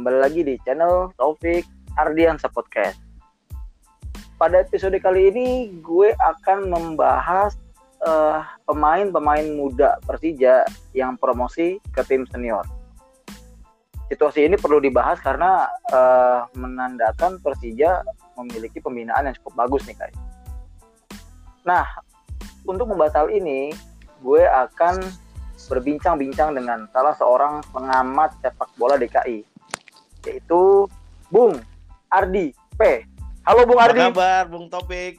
kembali lagi di channel Taufik Ardiansa Podcast. Pada episode kali ini gue akan membahas uh, pemain-pemain muda Persija yang promosi ke tim senior. Situasi ini perlu dibahas karena uh, menandakan Persija memiliki pembinaan yang cukup bagus nih guys. Nah, untuk membahas hal ini, gue akan berbincang-bincang dengan salah seorang pengamat sepak bola DKI, yaitu Bung Ardi P. Halo Bung Ardi. Apa kabar Bung Topik?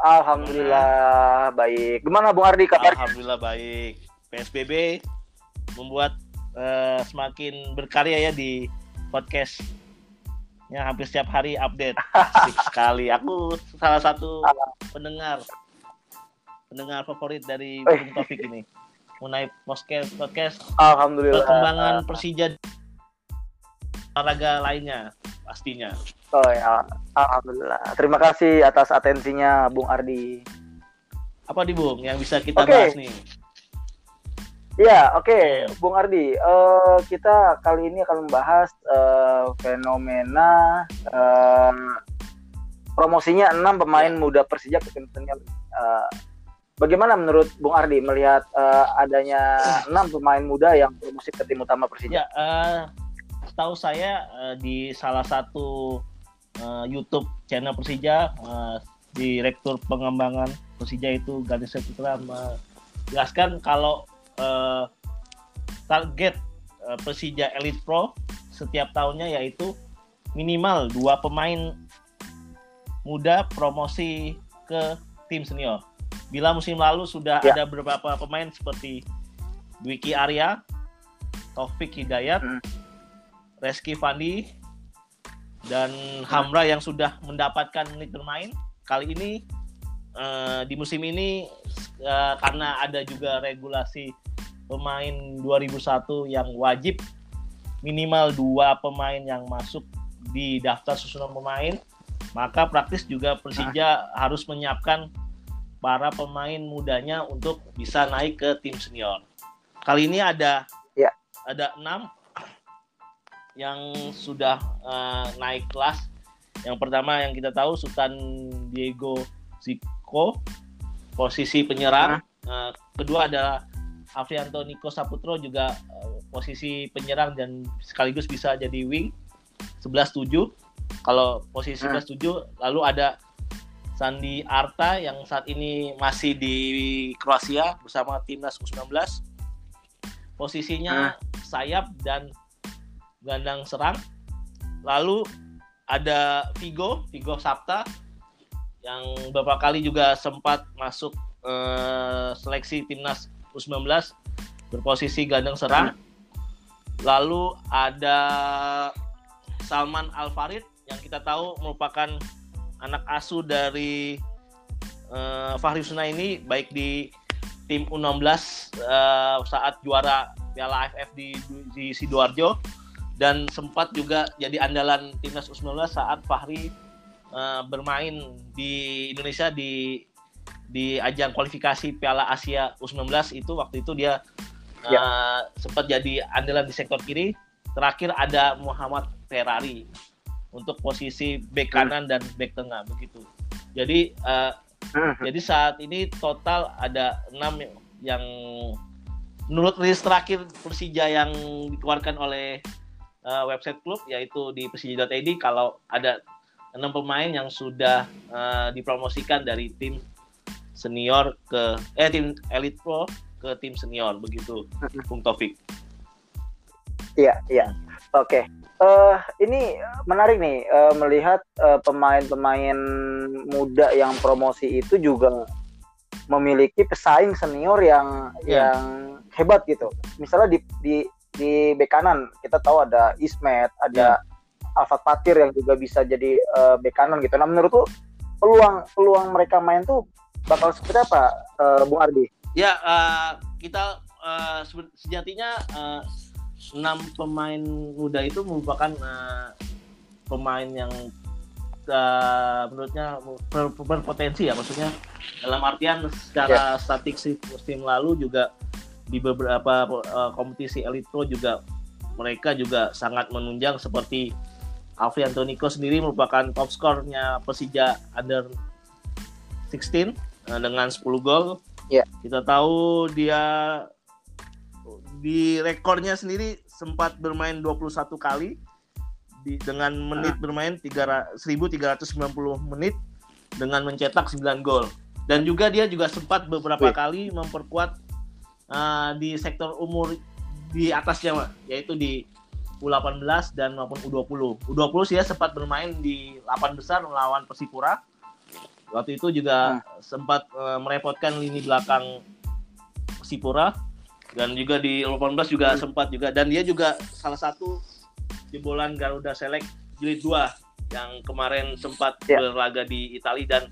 Alhamdulillah baik. Gimana Bung Ardi kabar? Alhamdulillah baik. PSBB membuat uh, semakin berkarya ya di podcast yang hampir setiap hari update. Asik sekali. Aku salah satu pendengar pendengar favorit dari Bung Taufik ini. Mengenai podcast podcast Alhamdulillah. Perkembangan Persija olahraga lainnya pastinya. Oh ya, alhamdulillah. Terima kasih atas atensinya Bung Ardi. Apa di Bung yang bisa kita okay. bahas nih? Ya, oke, okay. Bung Ardi. Uh, kita kali ini akan membahas uh, fenomena uh, promosinya enam pemain ya. muda Persija ke tim senior. Uh, bagaimana menurut Bung Ardi melihat uh, adanya enam pemain muda yang promosi ke tim utama Persija? Ya, uh, tahu saya uh, di salah satu uh, YouTube channel Persija, uh, direktur pengembangan Persija itu Ganesh Putra menjelaskan kalau uh, target uh, Persija Elite Pro setiap tahunnya yaitu minimal dua pemain muda promosi ke tim senior. Bila musim lalu sudah ya. ada beberapa pemain seperti Dwiki Arya, Taufik Hidayat, hmm. Reski Fandi, dan Hamra yang sudah mendapatkan menit bermain. Kali ini uh, di musim ini uh, karena ada juga regulasi pemain 2001 yang wajib minimal dua pemain yang masuk di daftar susunan pemain, maka praktis juga Persija nah. harus menyiapkan para pemain mudanya untuk bisa naik ke tim senior. Kali ini ada ya. ada enam yang sudah uh, naik kelas. Yang pertama yang kita tahu Sultan Diego Zico, posisi penyerang. Uh, kedua adalah Afrianto Niko Saputro juga uh, posisi penyerang dan sekaligus bisa jadi wing 11-7 kalau posisi hmm. 11-7 lalu ada Sandi Arta yang saat ini masih di Kroasia bersama timnas U19 posisinya hmm. sayap dan gelandang serang lalu ada Vigo Vigo Sapta yang beberapa kali juga sempat masuk uh, seleksi timnas U19 berposisi gandeng serang. Lalu ada Salman Al Farid yang kita tahu merupakan anak asuh dari uh, Fahri Husna ini baik di tim U16 uh, eh, saat juara Piala AFF di, di Sidoarjo dan sempat juga jadi andalan timnas U19 saat Fahri uh, bermain di Indonesia di di ajang kualifikasi Piala Asia U19 itu waktu itu dia ya. uh, sempat jadi andalan di sektor kiri. Terakhir ada Muhammad Ferrari untuk posisi hmm. kanan dan bek tengah begitu. Jadi uh, hmm. jadi saat ini total ada enam yang menurut rilis terakhir Persija yang dikeluarkan oleh uh, website klub yaitu di persija.id kalau ada enam pemain yang sudah uh, dipromosikan dari tim senior ke eh tim elite pro ke tim senior begitu Bung Taufik. Iya, iya. Oke. Okay. Uh, eh, ini menarik nih uh, melihat eh, pemain-pemain muda yang promosi itu juga memiliki pesaing senior yang yeah. yang hebat gitu. Misalnya di di di bek kanan kita tahu ada Ismet, ada yeah. Alfat Patir yang juga bisa jadi uh, bek kanan gitu. Nah menurut tuh peluang peluang mereka main tuh bakal seperti apa, uh, Bung Ardi? Ya, uh, kita uh, sejatinya uh, enam pemain muda itu merupakan uh, pemain yang uh, menurutnya ber berpotensi ya, maksudnya dalam artian secara yeah. statistik musim lalu juga di beberapa uh, kompetisi elite pro juga mereka juga sangat menunjang seperti Alfie Antonico sendiri merupakan top skornya Persija under 16 uh, dengan 10 gol. Yeah. Kita tahu dia di rekornya sendiri sempat bermain 21 kali di, dengan menit uh. bermain 3, 1390 menit dengan mencetak 9 gol. Dan juga dia juga sempat beberapa Wih. kali memperkuat uh, di sektor umur di atasnya, Pak, yaitu di U18 dan maupun U20. U20 sih ya sempat bermain di 8 besar melawan Persipura. Waktu itu juga hmm. sempat uh, merepotkan lini belakang Persipura dan juga di U18 juga hmm. sempat juga dan dia juga salah satu jebolan Garuda Select jilid 2 yang kemarin sempat yeah. berlaga di Italia dan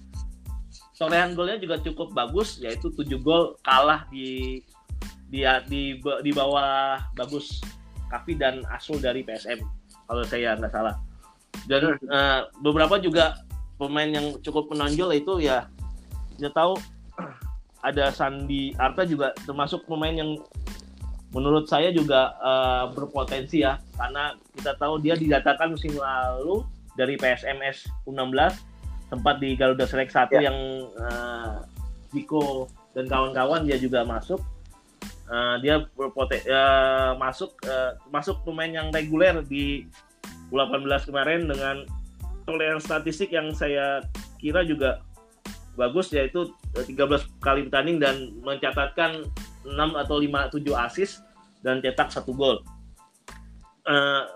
torehan golnya juga cukup bagus yaitu 7 gol kalah di di di, di bawah bagus Kavi dan Asul dari PSM kalau saya nggak salah dan uh, beberapa juga pemain yang cukup menonjol itu ya kita tahu ada Sandi Arta juga termasuk pemain yang menurut saya juga uh, berpotensi ya karena kita tahu dia didatangkan musim lalu dari PSMS U16 sempat di Garuda Select 1 ya. yang uh, Diko dan kawan-kawan dia juga masuk uh, dia berpoten uh, masuk uh, masuk pemain yang reguler di U18 kemarin dengan toleransi statistik yang saya kira juga bagus yaitu 13 kali bertanding dan mencatatkan 6 atau 5 7 assist dan cetak satu gol. Uh,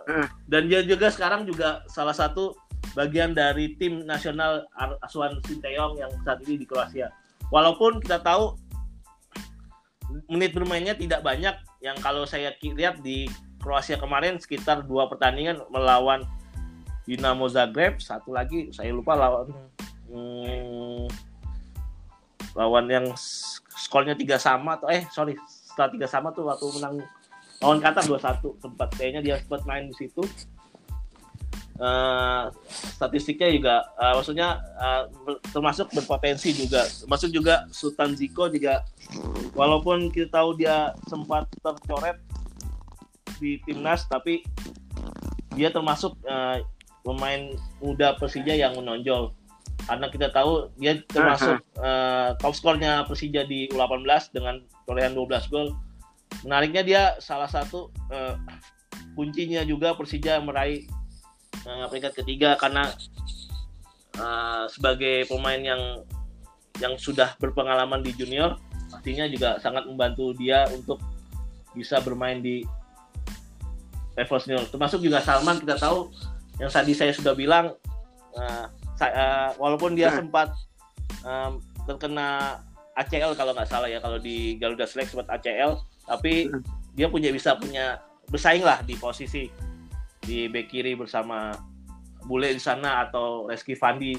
dan dia juga sekarang juga salah satu bagian dari tim nasional Asuhan Sinteyong yang saat ini di Kroasia. Walaupun kita tahu menit bermainnya tidak banyak yang kalau saya lihat di Kroasia kemarin sekitar dua pertandingan melawan Dinamo Zagreb satu lagi saya lupa lawan hmm, lawan yang skornya tiga sama atau eh sorry setelah tiga sama tuh waktu menang lawan Qatar dua satu tempat kayaknya dia sempat main di situ. Uh, statistiknya juga uh, maksudnya uh, termasuk berpotensi juga termasuk juga Sultan Ziko juga. Walaupun kita tahu dia sempat tercoret di timnas tapi dia termasuk uh, pemain muda Persija yang menonjol karena kita tahu dia termasuk uh, top skornya Persija di U18 dengan torehan 12 gol. Menariknya dia salah satu uh, kuncinya juga Persija meraih uh, peringkat ketiga karena uh, sebagai pemain yang yang sudah berpengalaman di junior pastinya juga sangat membantu dia untuk bisa bermain di level senior. Termasuk juga Salman kita tahu yang tadi saya sudah bilang uh, uh, walaupun dia hmm. sempat um, terkena ACL kalau nggak salah ya kalau di Garuda Select sempat ACL tapi hmm. dia punya bisa punya bersaing lah di posisi di bek kiri bersama Bule di sana atau Reski Fandi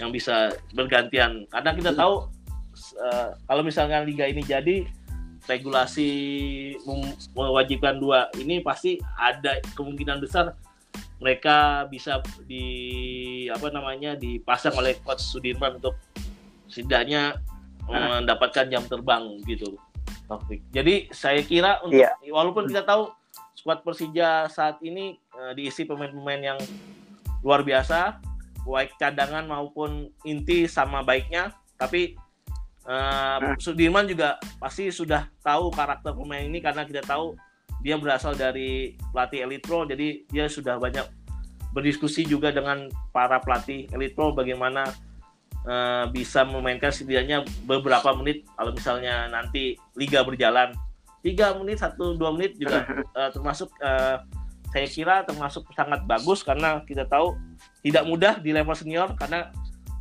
yang bisa bergantian karena kita tahu uh, kalau misalkan liga ini jadi regulasi mewajibkan dua ini pasti ada kemungkinan besar mereka bisa di apa namanya dipasang oleh coach Sudirman untuk setidaknya nah. mendapatkan jam terbang gitu Taufik. Jadi saya kira untuk yeah. walaupun kita tahu skuad Persija saat ini uh, diisi pemain-pemain yang luar biasa, baik cadangan maupun inti sama baiknya, tapi uh, Sudirman juga pasti sudah tahu karakter pemain ini karena kita tahu dia berasal dari pelatih Elite Pro, jadi dia sudah banyak berdiskusi juga dengan para pelatih Elite Pro bagaimana uh, bisa memainkan setidaknya beberapa menit kalau misalnya nanti liga berjalan. Tiga menit satu dua menit juga uh, termasuk uh, saya kira termasuk sangat bagus karena kita tahu tidak mudah di level senior karena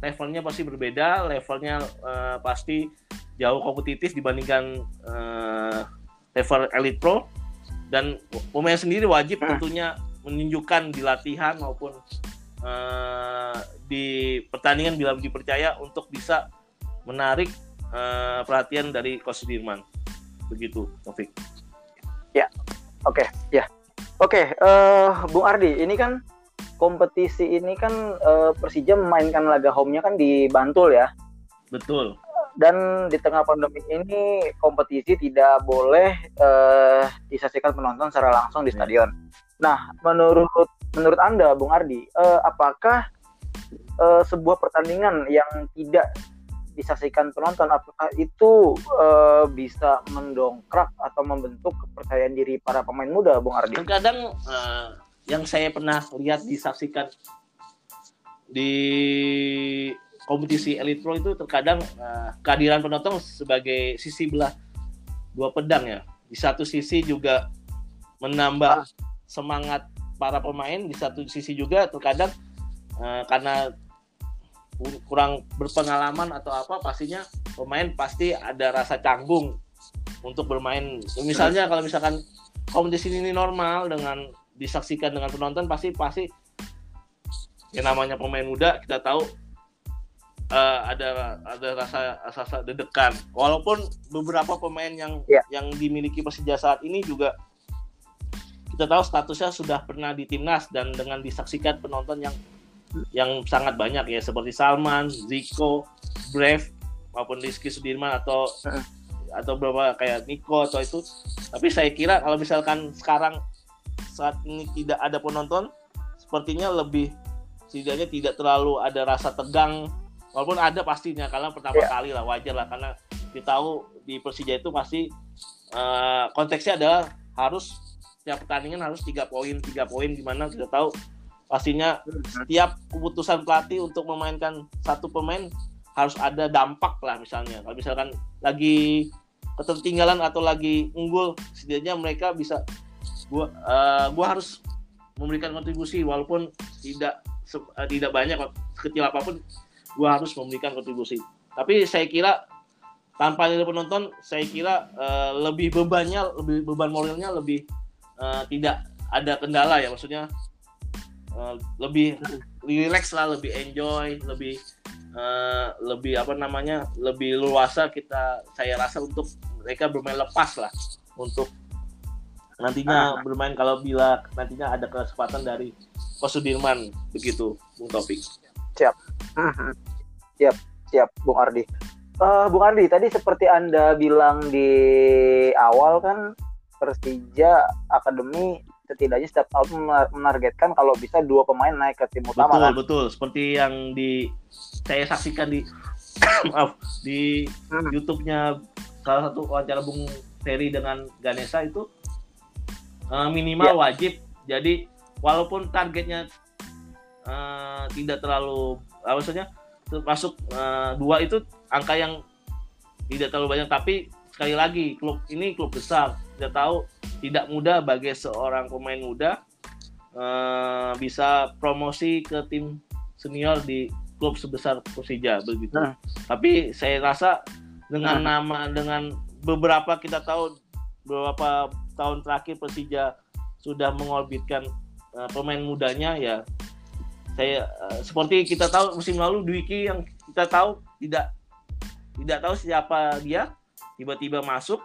levelnya pasti berbeda levelnya uh, pasti jauh kompetitif dibandingkan uh, level elite pro dan pemain sendiri wajib tentunya menunjukkan di latihan maupun uh, di pertandingan bila dipercaya untuk bisa menarik uh, perhatian dari Coach Dirman. Begitu Taufik. Ya oke okay. ya. Oke okay, uh, eh, Bung Ardi ini kan kompetisi ini kan uh, Persija memainkan laga home-nya kan di Bantul ya? Betul dan di tengah pandemi ini kompetisi tidak boleh uh, disaksikan penonton secara langsung di iya. stadion. Nah, menurut menurut anda, Bung Ardi, uh, apakah uh, sebuah pertandingan yang tidak disaksikan penonton apakah itu uh, bisa mendongkrak atau membentuk kepercayaan diri para pemain muda Bung Ardi? Terkadang uh, yang saya pernah lihat disaksikan di kompetisi Elite Pro itu terkadang uh, kehadiran penonton sebagai sisi belah dua pedang ya. Di satu sisi juga menambah ah. semangat para pemain, di satu sisi juga terkadang uh, karena kurang berpengalaman atau apa pastinya pemain pasti ada rasa canggung untuk bermain misalnya kalau misalkan kompetisi ini normal dengan disaksikan dengan penonton pasti pasti yang namanya pemain muda kita tahu uh, ada ada rasa rasa dedekan walaupun beberapa pemain yang yeah. yang dimiliki Persija saat ini juga kita tahu statusnya sudah pernah di timnas dan dengan disaksikan penonton yang yang sangat banyak ya seperti Salman, Zico, Brave maupun Rizky Sudirman atau uh. atau beberapa kayak Nico atau itu. Tapi saya kira kalau misalkan sekarang saat ini tidak ada penonton, sepertinya lebih setidaknya tidak terlalu ada rasa tegang walaupun ada pastinya karena pertama yeah. kali lah wajar lah karena kita tahu di Persija itu pasti uh, konteksnya adalah harus setiap pertandingan harus tiga poin tiga poin gimana kita tahu pastinya setiap keputusan pelatih untuk memainkan satu pemain harus ada dampak lah misalnya kalau misalkan lagi ketertinggalan atau lagi unggul setidaknya mereka bisa gua uh, gua harus memberikan kontribusi walaupun tidak uh, tidak banyak kecil apa pun gua harus memberikan kontribusi tapi saya kira tanpa ada penonton saya kira uh, lebih bebannya lebih beban moralnya lebih uh, tidak ada kendala ya maksudnya uh, lebih relax lah, lebih enjoy, lebih uh, lebih apa namanya, lebih luasa kita saya rasa untuk mereka bermain lepas lah untuk nantinya ah. bermain kalau bila nantinya ada kesempatan dari Pak Sudirman begitu, Bung Topik. Siap. Siap, siap, Bung Ardi. Uh, Bung Ardi, tadi seperti anda bilang di awal kan Persija Akademi setidaknya setiap tahun menargetkan kalau bisa dua pemain naik ke tim utama betul kan? betul seperti yang di saya saksikan di maaf di hmm. YouTube-nya salah satu wawancara Bung Ferry dengan Ganesha itu uh, minimal ya. wajib jadi walaupun targetnya uh, tidak terlalu maksudnya masuk uh, dua itu angka yang tidak terlalu banyak tapi sekali lagi klub ini klub besar kita tahu tidak mudah bagi seorang pemain muda uh, bisa promosi ke tim senior di klub sebesar Persija begitu. Nah. Tapi saya rasa dengan nah. nama dengan beberapa kita tahu beberapa tahun terakhir Persija sudah mengorbitkan uh, pemain mudanya ya saya uh, seperti kita tahu musim lalu Dwiki yang kita tahu tidak tidak tahu siapa dia tiba-tiba masuk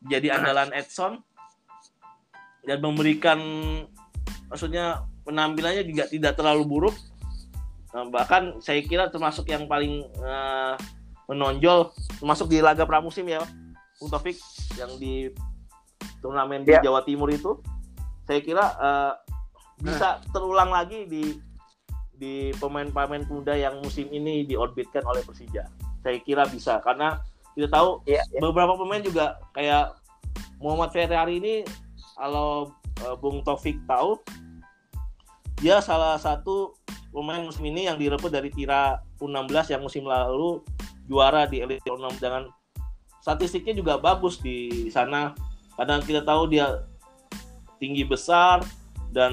jadi andalan Edson dan memberikan maksudnya penampilannya juga tidak terlalu buruk nah, bahkan saya kira termasuk yang paling uh, menonjol termasuk di laga pramusim ya Bung Taufik yang di turnamen yeah. di ya. Jawa Timur itu saya kira uh, bisa terulang lagi di di pemain-pemain muda yang musim ini diorbitkan oleh Persija. Saya kira bisa karena kita tahu yeah, yeah. beberapa pemain juga kayak Muhammad Ferrari ini kalau uh, Bung Taufik tahu dia salah satu pemain musim ini yang direbut dari Tira U16 yang musim lalu juara di Elite U6 dengan statistiknya juga bagus di sana. Karena kita tahu dia tinggi besar dan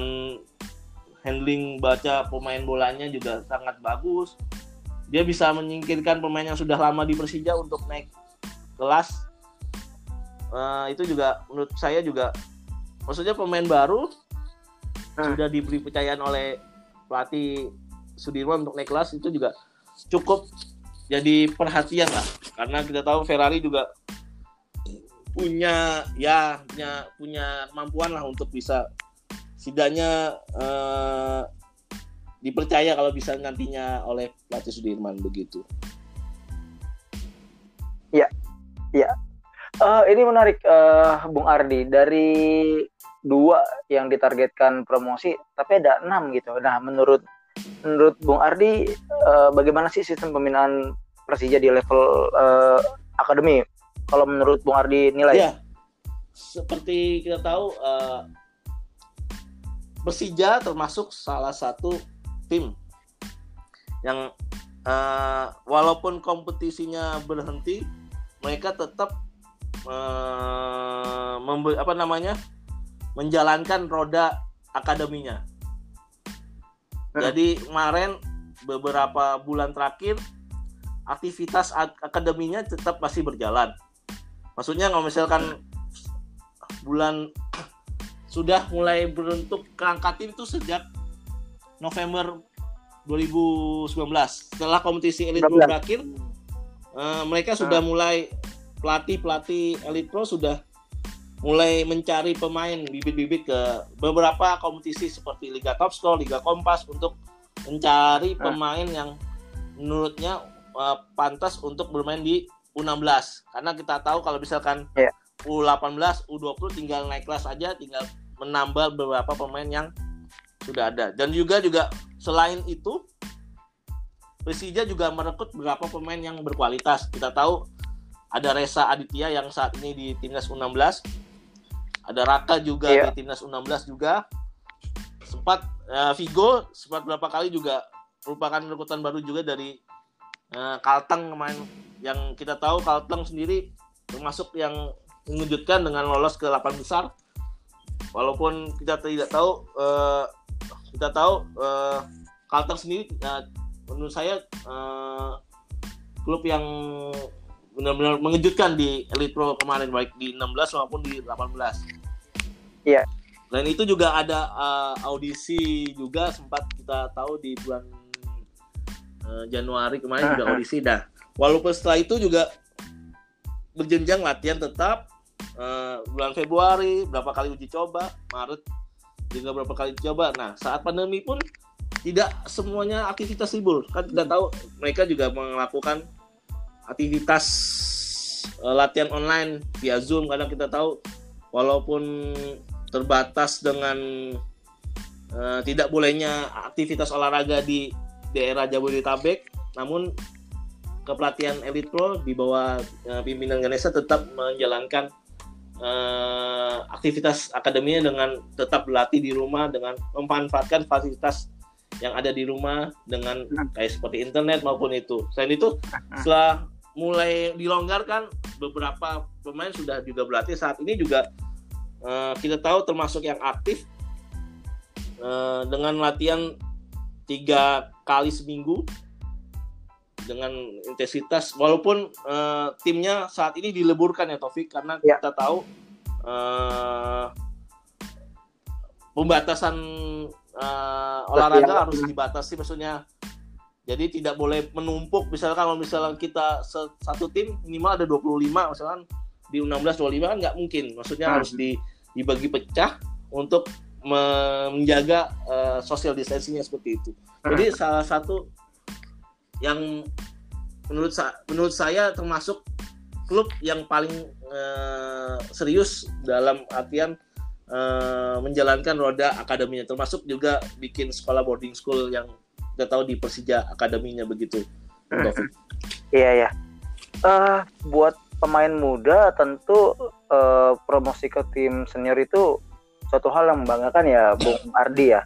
handling baca pemain bolanya juga sangat bagus. Dia bisa menyingkirkan pemain yang sudah lama di Persija untuk naik kelas. Uh, itu juga menurut saya juga maksudnya pemain baru hmm. sudah diberi kepercayaan oleh pelatih Sudirman untuk naik kelas itu juga cukup jadi perhatian lah. Karena kita tahu Ferrari juga punya ya punya punya kemampuan lah untuk bisa setidaknya eh, dipercaya kalau bisa nantinya oleh pelatih Sudirman begitu. Iya, iya. Uh, ini menarik, uh, Bung Ardi. Dari dua yang ditargetkan promosi, tapi ada enam gitu. Nah, menurut menurut Bung Ardi, uh, bagaimana sih sistem pembinaan Persija di level uh, akademi? Kalau menurut Bung Ardi nilai? Ya, seperti kita tahu, uh, Persija termasuk salah satu tim yang uh, walaupun kompetisinya berhenti, mereka tetap uh, apa namanya menjalankan roda akademinya. Hmm. Jadi kemarin beberapa bulan terakhir aktivitas akademinya tetap masih berjalan. Maksudnya kalau misalkan bulan sudah mulai berbentuk kerangka tim itu sejak November 2019. Setelah kompetisi Elite Pro berakhir, uh, mereka sudah hmm. mulai pelatih-pelatih Elite Pro sudah mulai mencari pemain bibit-bibit ke beberapa kompetisi seperti Liga Top Score, Liga Kompas untuk mencari ah. pemain yang menurutnya uh, pantas untuk bermain di U16 karena kita tahu kalau misalkan yeah. U18, U20 tinggal naik kelas aja, tinggal menambah beberapa pemain yang sudah ada. Dan juga juga selain itu Persija juga merekrut beberapa pemain yang berkualitas. Kita tahu ada Reza Aditya yang saat ini di timnas U16 ada Raka juga yeah. di timnas U16 juga sempat uh, Vigo sempat berapa kali juga merupakan rekrutan baru juga dari uh, Kalteng kemarin yang kita tahu Kalteng sendiri termasuk yang mengejutkan dengan lolos ke 8 besar walaupun kita tidak tahu uh, kita tahu uh, Kalteng sendiri uh, menurut saya uh, klub yang benar-benar mengejutkan di Elite Pro kemarin baik di 16 maupun di 18 Iya. Dan itu juga ada uh, audisi juga sempat kita tahu di bulan uh, Januari kemarin juga audisi. Dah. Walaupun setelah itu juga berjenjang latihan tetap uh, bulan Februari berapa kali uji coba, Maret juga berapa kali uji coba. Nah, saat pandemi pun tidak semuanya aktivitas libur. Kan kita tahu mereka juga melakukan aktivitas uh, latihan online via Zoom karena kita tahu walaupun terbatas dengan uh, tidak bolehnya aktivitas olahraga di daerah Jabodetabek, namun kepelatihan Elite Pro di bawah uh, pimpinan Ganesha tetap menjalankan uh, aktivitas akademinya dengan tetap berlatih di rumah dengan memanfaatkan fasilitas yang ada di rumah dengan kayak seperti internet maupun itu. Selain itu, setelah mulai dilonggarkan, beberapa pemain sudah juga berlatih. Saat ini juga uh, kita tahu termasuk yang aktif uh, dengan latihan tiga kali seminggu dengan intensitas walaupun uh, timnya saat ini dileburkan ya Taufik karena ya. kita tahu uh, pembatasan uh, olahraga harus dibatasi maksudnya jadi tidak boleh menumpuk misalkan kalau misalnya kita satu tim minimal ada 25 misalkan di U16 25 kan nggak mungkin maksudnya hmm. harus di, dibagi pecah untuk menjaga uh, social distancingnya seperti itu jadi hmm. salah satu yang menurut sa menurut saya termasuk klub yang paling uh, serius dalam artian uh, menjalankan roda akademinya termasuk juga bikin sekolah boarding school yang kita tahu di Persija akademinya begitu iya ya uh, buat pemain muda tentu uh, promosi ke tim senior itu suatu hal yang membanggakan ya Bung Ardi ya.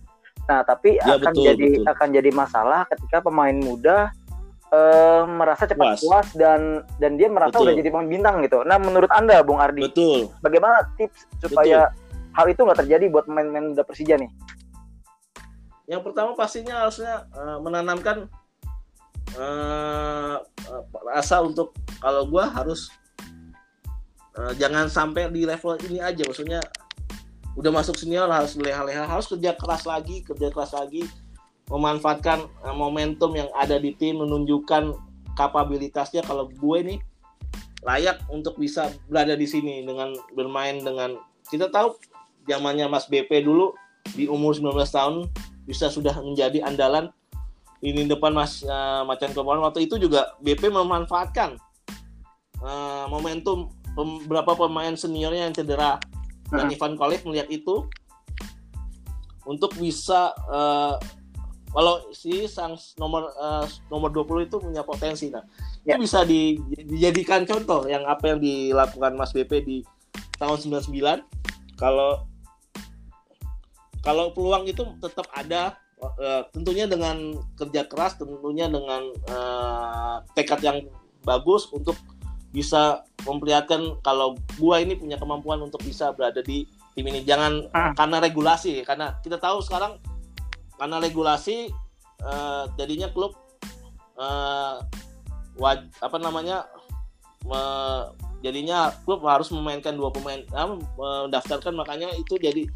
Nah, tapi ya, akan betul, jadi betul. akan jadi masalah ketika pemain muda uh, merasa cepat puas. puas dan dan dia merasa betul. udah jadi pemain bintang gitu. Nah, menurut Anda Bung Ardi, betul. bagaimana tips supaya betul. hal itu nggak terjadi buat pemain-pemain muda Persija nih? Yang pertama pastinya harusnya uh, menanamkan uh, rasa untuk kalau gue harus uh, jangan sampai di level ini aja maksudnya udah masuk senior harus leha-leha harus kerja keras lagi kerja keras lagi memanfaatkan uh, momentum yang ada di tim menunjukkan kapabilitasnya. Kalau gue nih layak untuk bisa berada di sini dengan bermain dengan kita tahu zamannya Mas BP dulu di umur 19 tahun bisa sudah menjadi andalan ini depan Mas uh, Macan Kemarin waktu itu juga BP memanfaatkan uh, momentum beberapa pemain seniornya yang cedera. Dan uh-huh. Ivan Kolev melihat itu untuk bisa uh, kalau si sang nomor uh, nomor 20 itu punya potensi nah ya. itu bisa di, dijadikan contoh yang apa yang dilakukan Mas BP di tahun 99 kalau kalau peluang itu tetap ada uh, tentunya dengan kerja keras tentunya dengan uh, tekad yang bagus untuk bisa memperlihatkan kalau gua ini punya kemampuan untuk bisa berada di tim ini jangan ah. karena regulasi karena kita tahu sekarang karena regulasi uh, jadinya klub uh, waj apa namanya me, jadinya klub harus memainkan dua pemain uh, mendaftarkan makanya itu jadi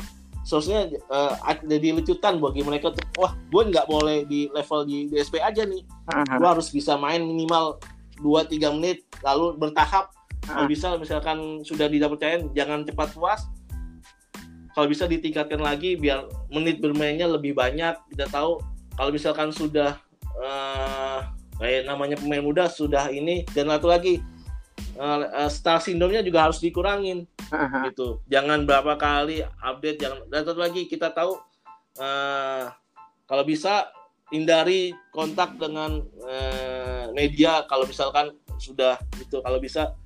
seharusnya uh, jadi lecutan bagi mereka tuh wah gue nggak boleh di level di DSP aja nih. Uh gue harus bisa main minimal 2-3 menit lalu bertahap. Uh kalau bisa misalkan sudah dipercayain jangan cepat puas kalau bisa ditingkatkan lagi biar menit bermainnya lebih banyak kita tahu kalau misalkan sudah uh, kayak namanya pemain muda sudah ini dan satu lagi uh, star syndrome-nya juga harus dikurangin uh-huh. gitu jangan berapa kali update jangan dan satu lagi kita tahu uh, kalau bisa hindari kontak dengan uh, media kalau misalkan sudah gitu kalau bisa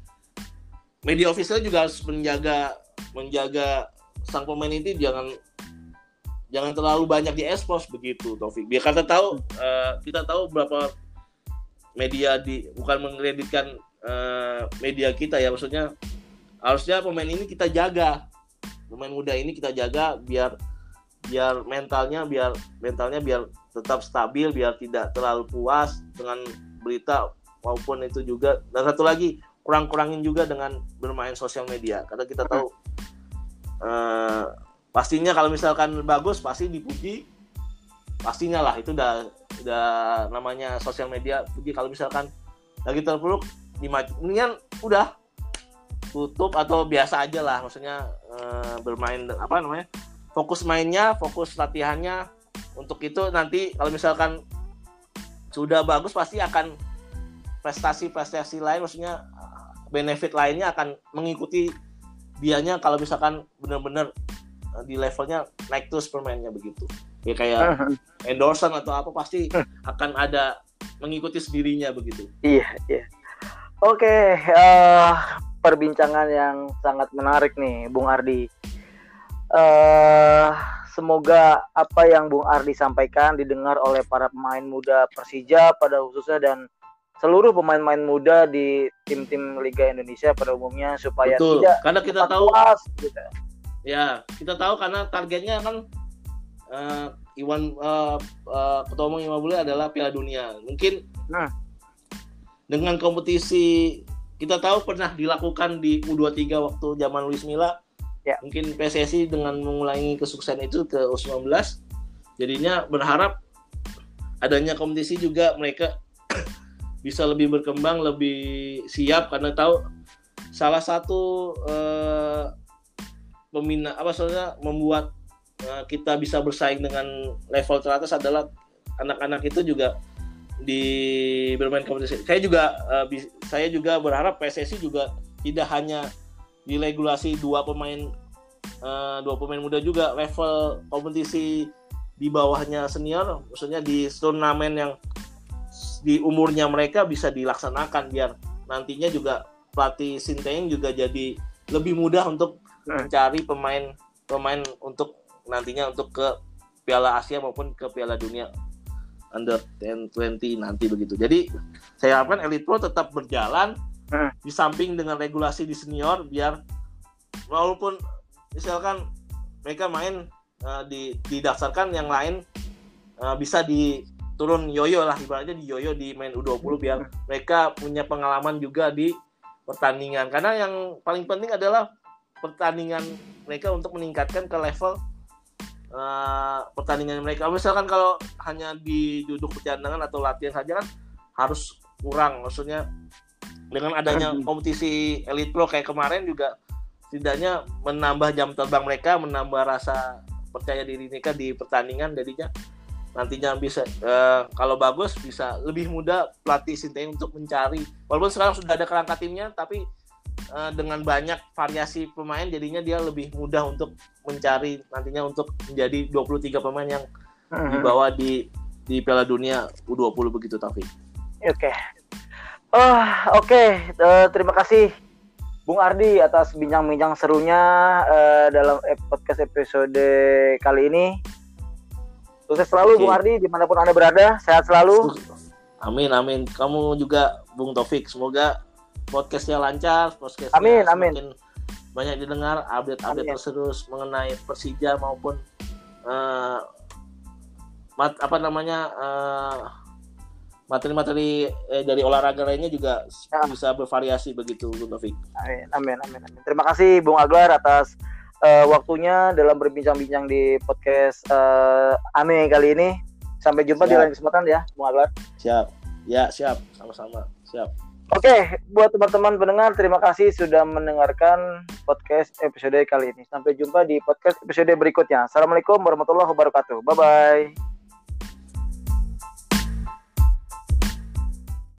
media official juga harus menjaga menjaga sang pemain ini jangan jangan terlalu banyak di expose begitu Taufik. Biar kita tahu uh, kita tahu berapa media di bukan mengkreditkan uh, media kita ya. Maksudnya harusnya pemain ini kita jaga. Pemain muda ini kita jaga biar biar mentalnya biar mentalnya biar tetap stabil biar tidak terlalu puas dengan berita maupun itu juga. Dan satu lagi kurang-kurangin juga dengan bermain sosial media. Karena kita tahu uh, pastinya kalau misalkan bagus pasti dipuji. Pastinya lah itu udah udah namanya sosial media. Puji kalau misalkan lagi terpuruk mendingan udah tutup atau biasa aja lah. Maksudnya uh, bermain apa namanya fokus mainnya fokus latihannya. Untuk itu nanti kalau misalkan sudah bagus pasti akan prestasi-prestasi lain. Maksudnya benefit lainnya akan mengikuti dianya kalau misalkan benar-benar eh, di levelnya naik terus permainnya begitu. Ya kayak endorsement atau apa pasti akan ada mengikuti sendirinya begitu. Iya iya. Oke uh, perbincangan yang sangat menarik nih Bung Ardi. Uh, semoga apa yang Bung Ardi sampaikan didengar oleh para pemain muda Persija pada khususnya dan seluruh pemain-pemain muda di tim-tim Liga Indonesia pada umumnya supaya Betul. tidak karena kita tahu puas, gitu. ya kita tahu karena targetnya kan uh, Iwan uh, uh, ketua umum Imabule adalah Piala Dunia mungkin nah dengan kompetisi kita tahu pernah dilakukan di U23 waktu zaman Luis Milla Ya. Mungkin PSSI dengan mengulangi kesuksesan itu ke U19 jadinya berharap adanya kompetisi juga mereka bisa lebih berkembang, lebih siap karena tahu salah satu pembina apa soalnya membuat eh, kita bisa bersaing dengan level teratas adalah anak-anak itu juga di bermain kompetisi. Saya juga eh, saya juga berharap PSSI juga tidak hanya di regulasi dua pemain uh, dua pemain muda juga level kompetisi di bawahnya senior maksudnya di turnamen yang di umurnya mereka bisa dilaksanakan biar nantinya juga pelatih Sinteyong juga jadi lebih mudah untuk mencari pemain pemain untuk nantinya untuk ke Piala Asia maupun ke Piala Dunia under 10 20 nanti begitu. Jadi saya harapkan Elite Pro tetap berjalan hmm. di samping dengan regulasi di senior biar walaupun misalkan mereka main uh, di didaftarkan yang lain uh, bisa di turun yoyo lah ibaratnya di yoyo di main U20 biar mereka punya pengalaman juga di pertandingan. Karena yang paling penting adalah pertandingan mereka untuk meningkatkan ke level uh, pertandingan mereka. Misalkan kalau hanya di duduk pertandingan atau latihan saja kan harus kurang. Maksudnya dengan adanya kompetisi elite pro kayak kemarin juga setidaknya menambah jam terbang mereka menambah rasa percaya diri mereka di pertandingan jadinya nantinya bisa uh, kalau bagus bisa lebih mudah pelatih Sinteyong untuk mencari walaupun sekarang sudah ada kerangka timnya tapi uh, dengan banyak variasi pemain jadinya dia lebih mudah untuk mencari nantinya untuk menjadi 23 pemain yang mm-hmm. dibawa di di Piala Dunia U20 begitu Taufik. Oke. Okay. Oh, oke. Okay. Uh, terima kasih Bung Ardi atas bincang-bincang serunya uh, dalam podcast episode kali ini. Sukses selalu okay. Bung Ardi di mana pun Anda berada, sehat selalu. Amin, amin. Kamu juga Bung Taufik, semoga podcastnya lancar, podcastnya amin, amin. banyak didengar, update-update terus mengenai Persija maupun uh, mat, apa namanya uh, materi-materi eh, dari olahraga lainnya juga ya. bisa bervariasi begitu, Bung Taufik. Amin, amin, amin, amin. Terima kasih Bung Aglar atas uh, waktunya dalam berbincang-bincang di podcast uh, Ame kali ini. Sampai jumpa siap. di lain kesempatan ya, Bung Aglar. Siap. Ya, siap. Sama-sama. Siap. Oke, buat teman-teman pendengar, terima kasih sudah mendengarkan podcast episode kali ini. Sampai jumpa di podcast episode berikutnya. Assalamualaikum warahmatullahi wabarakatuh. Bye-bye.